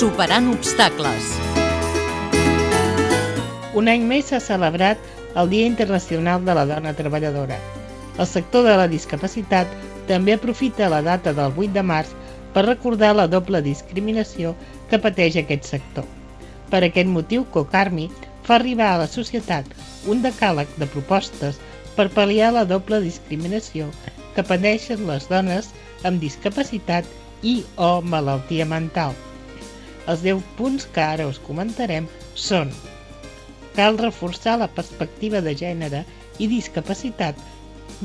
Superant obstacles. Un any més s'ha celebrat el Dia Internacional de la Dona Treballadora. El sector de la discapacitat també aprofita la data del 8 de març per recordar la doble discriminació que pateix aquest sector. Per aquest motiu, Cocarmi fa arribar a la societat un decàleg de propostes per pal·liar la doble discriminació que pateixen les dones amb discapacitat i o malaltia mental. Els 10 punts que ara us comentarem són Cal reforçar la perspectiva de gènere i discapacitat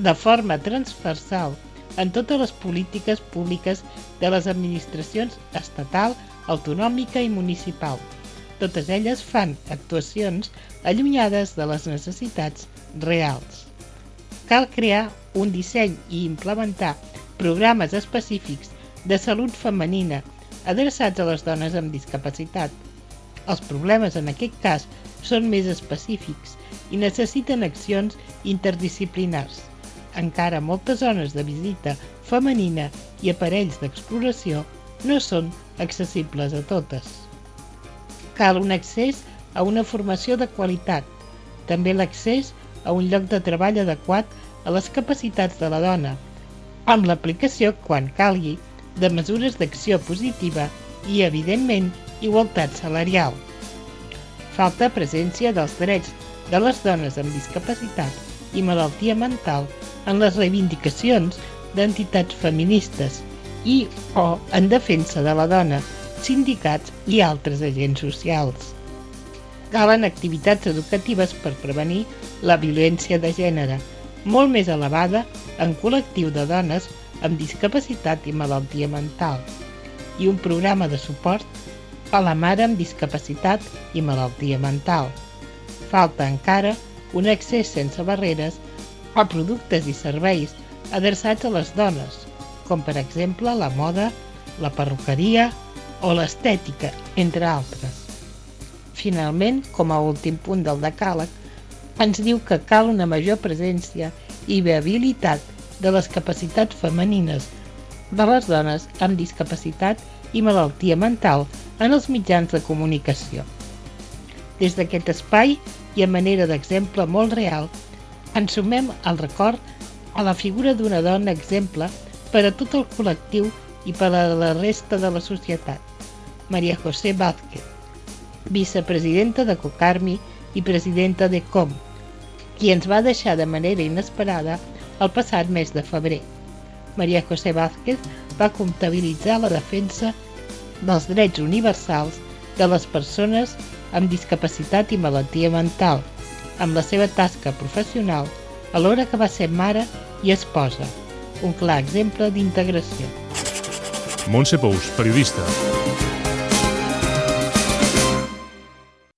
de forma transversal en totes les polítiques públiques de les administracions estatal, autonòmica i municipal. Totes elles fan actuacions allunyades de les necessitats reals. Cal crear un disseny i implementar programes específics de salut femenina adreçats a les dones amb discapacitat. Els problemes en aquest cas són més específics i necessiten accions interdisciplinars. Encara moltes zones de visita femenina i aparells d'exploració no són accessibles a totes. Cal un accés a una formació de qualitat, també l'accés a un lloc de treball adequat a les capacitats de la dona, amb l'aplicació, quan calgui, de mesures d'acció positiva i, evidentment, igualtat salarial. Falta presència dels drets de les dones amb discapacitat i malaltia mental en les reivindicacions d'entitats feministes i o en defensa de la dona, sindicats i altres agents socials. Calen activitats educatives per prevenir la violència de gènere, molt més elevada en col·lectiu de dones amb discapacitat i malaltia mental, i un programa de suport a la mare amb discapacitat i malaltia mental. Falta encara un accés sense barreres a productes i serveis adreçats a les dones, com per exemple la moda, la perruqueria o l'estètica, entre altres. Finalment, com a últim punt del decàleg, ens diu que cal una major presència i viabilitat de les capacitats femenines de les dones amb discapacitat i malaltia mental en els mitjans de comunicació. Des d'aquest espai i a manera d'exemple molt real, ens sumem al record a la figura d'una dona exemple per a tot el col·lectiu i per a la resta de la societat, Maria José Vázquez, vicepresidenta de Cocarmi i presidenta de Com, qui ens va deixar de manera inesperada el passat mes de febrer. Maria José Vázquez va comptabilitzar la defensa dels drets universals de les persones amb discapacitat i malaltia mental, amb la seva tasca professional, alhora que va ser mare i esposa, un clar exemple d'integració. Montse Pous, periodista.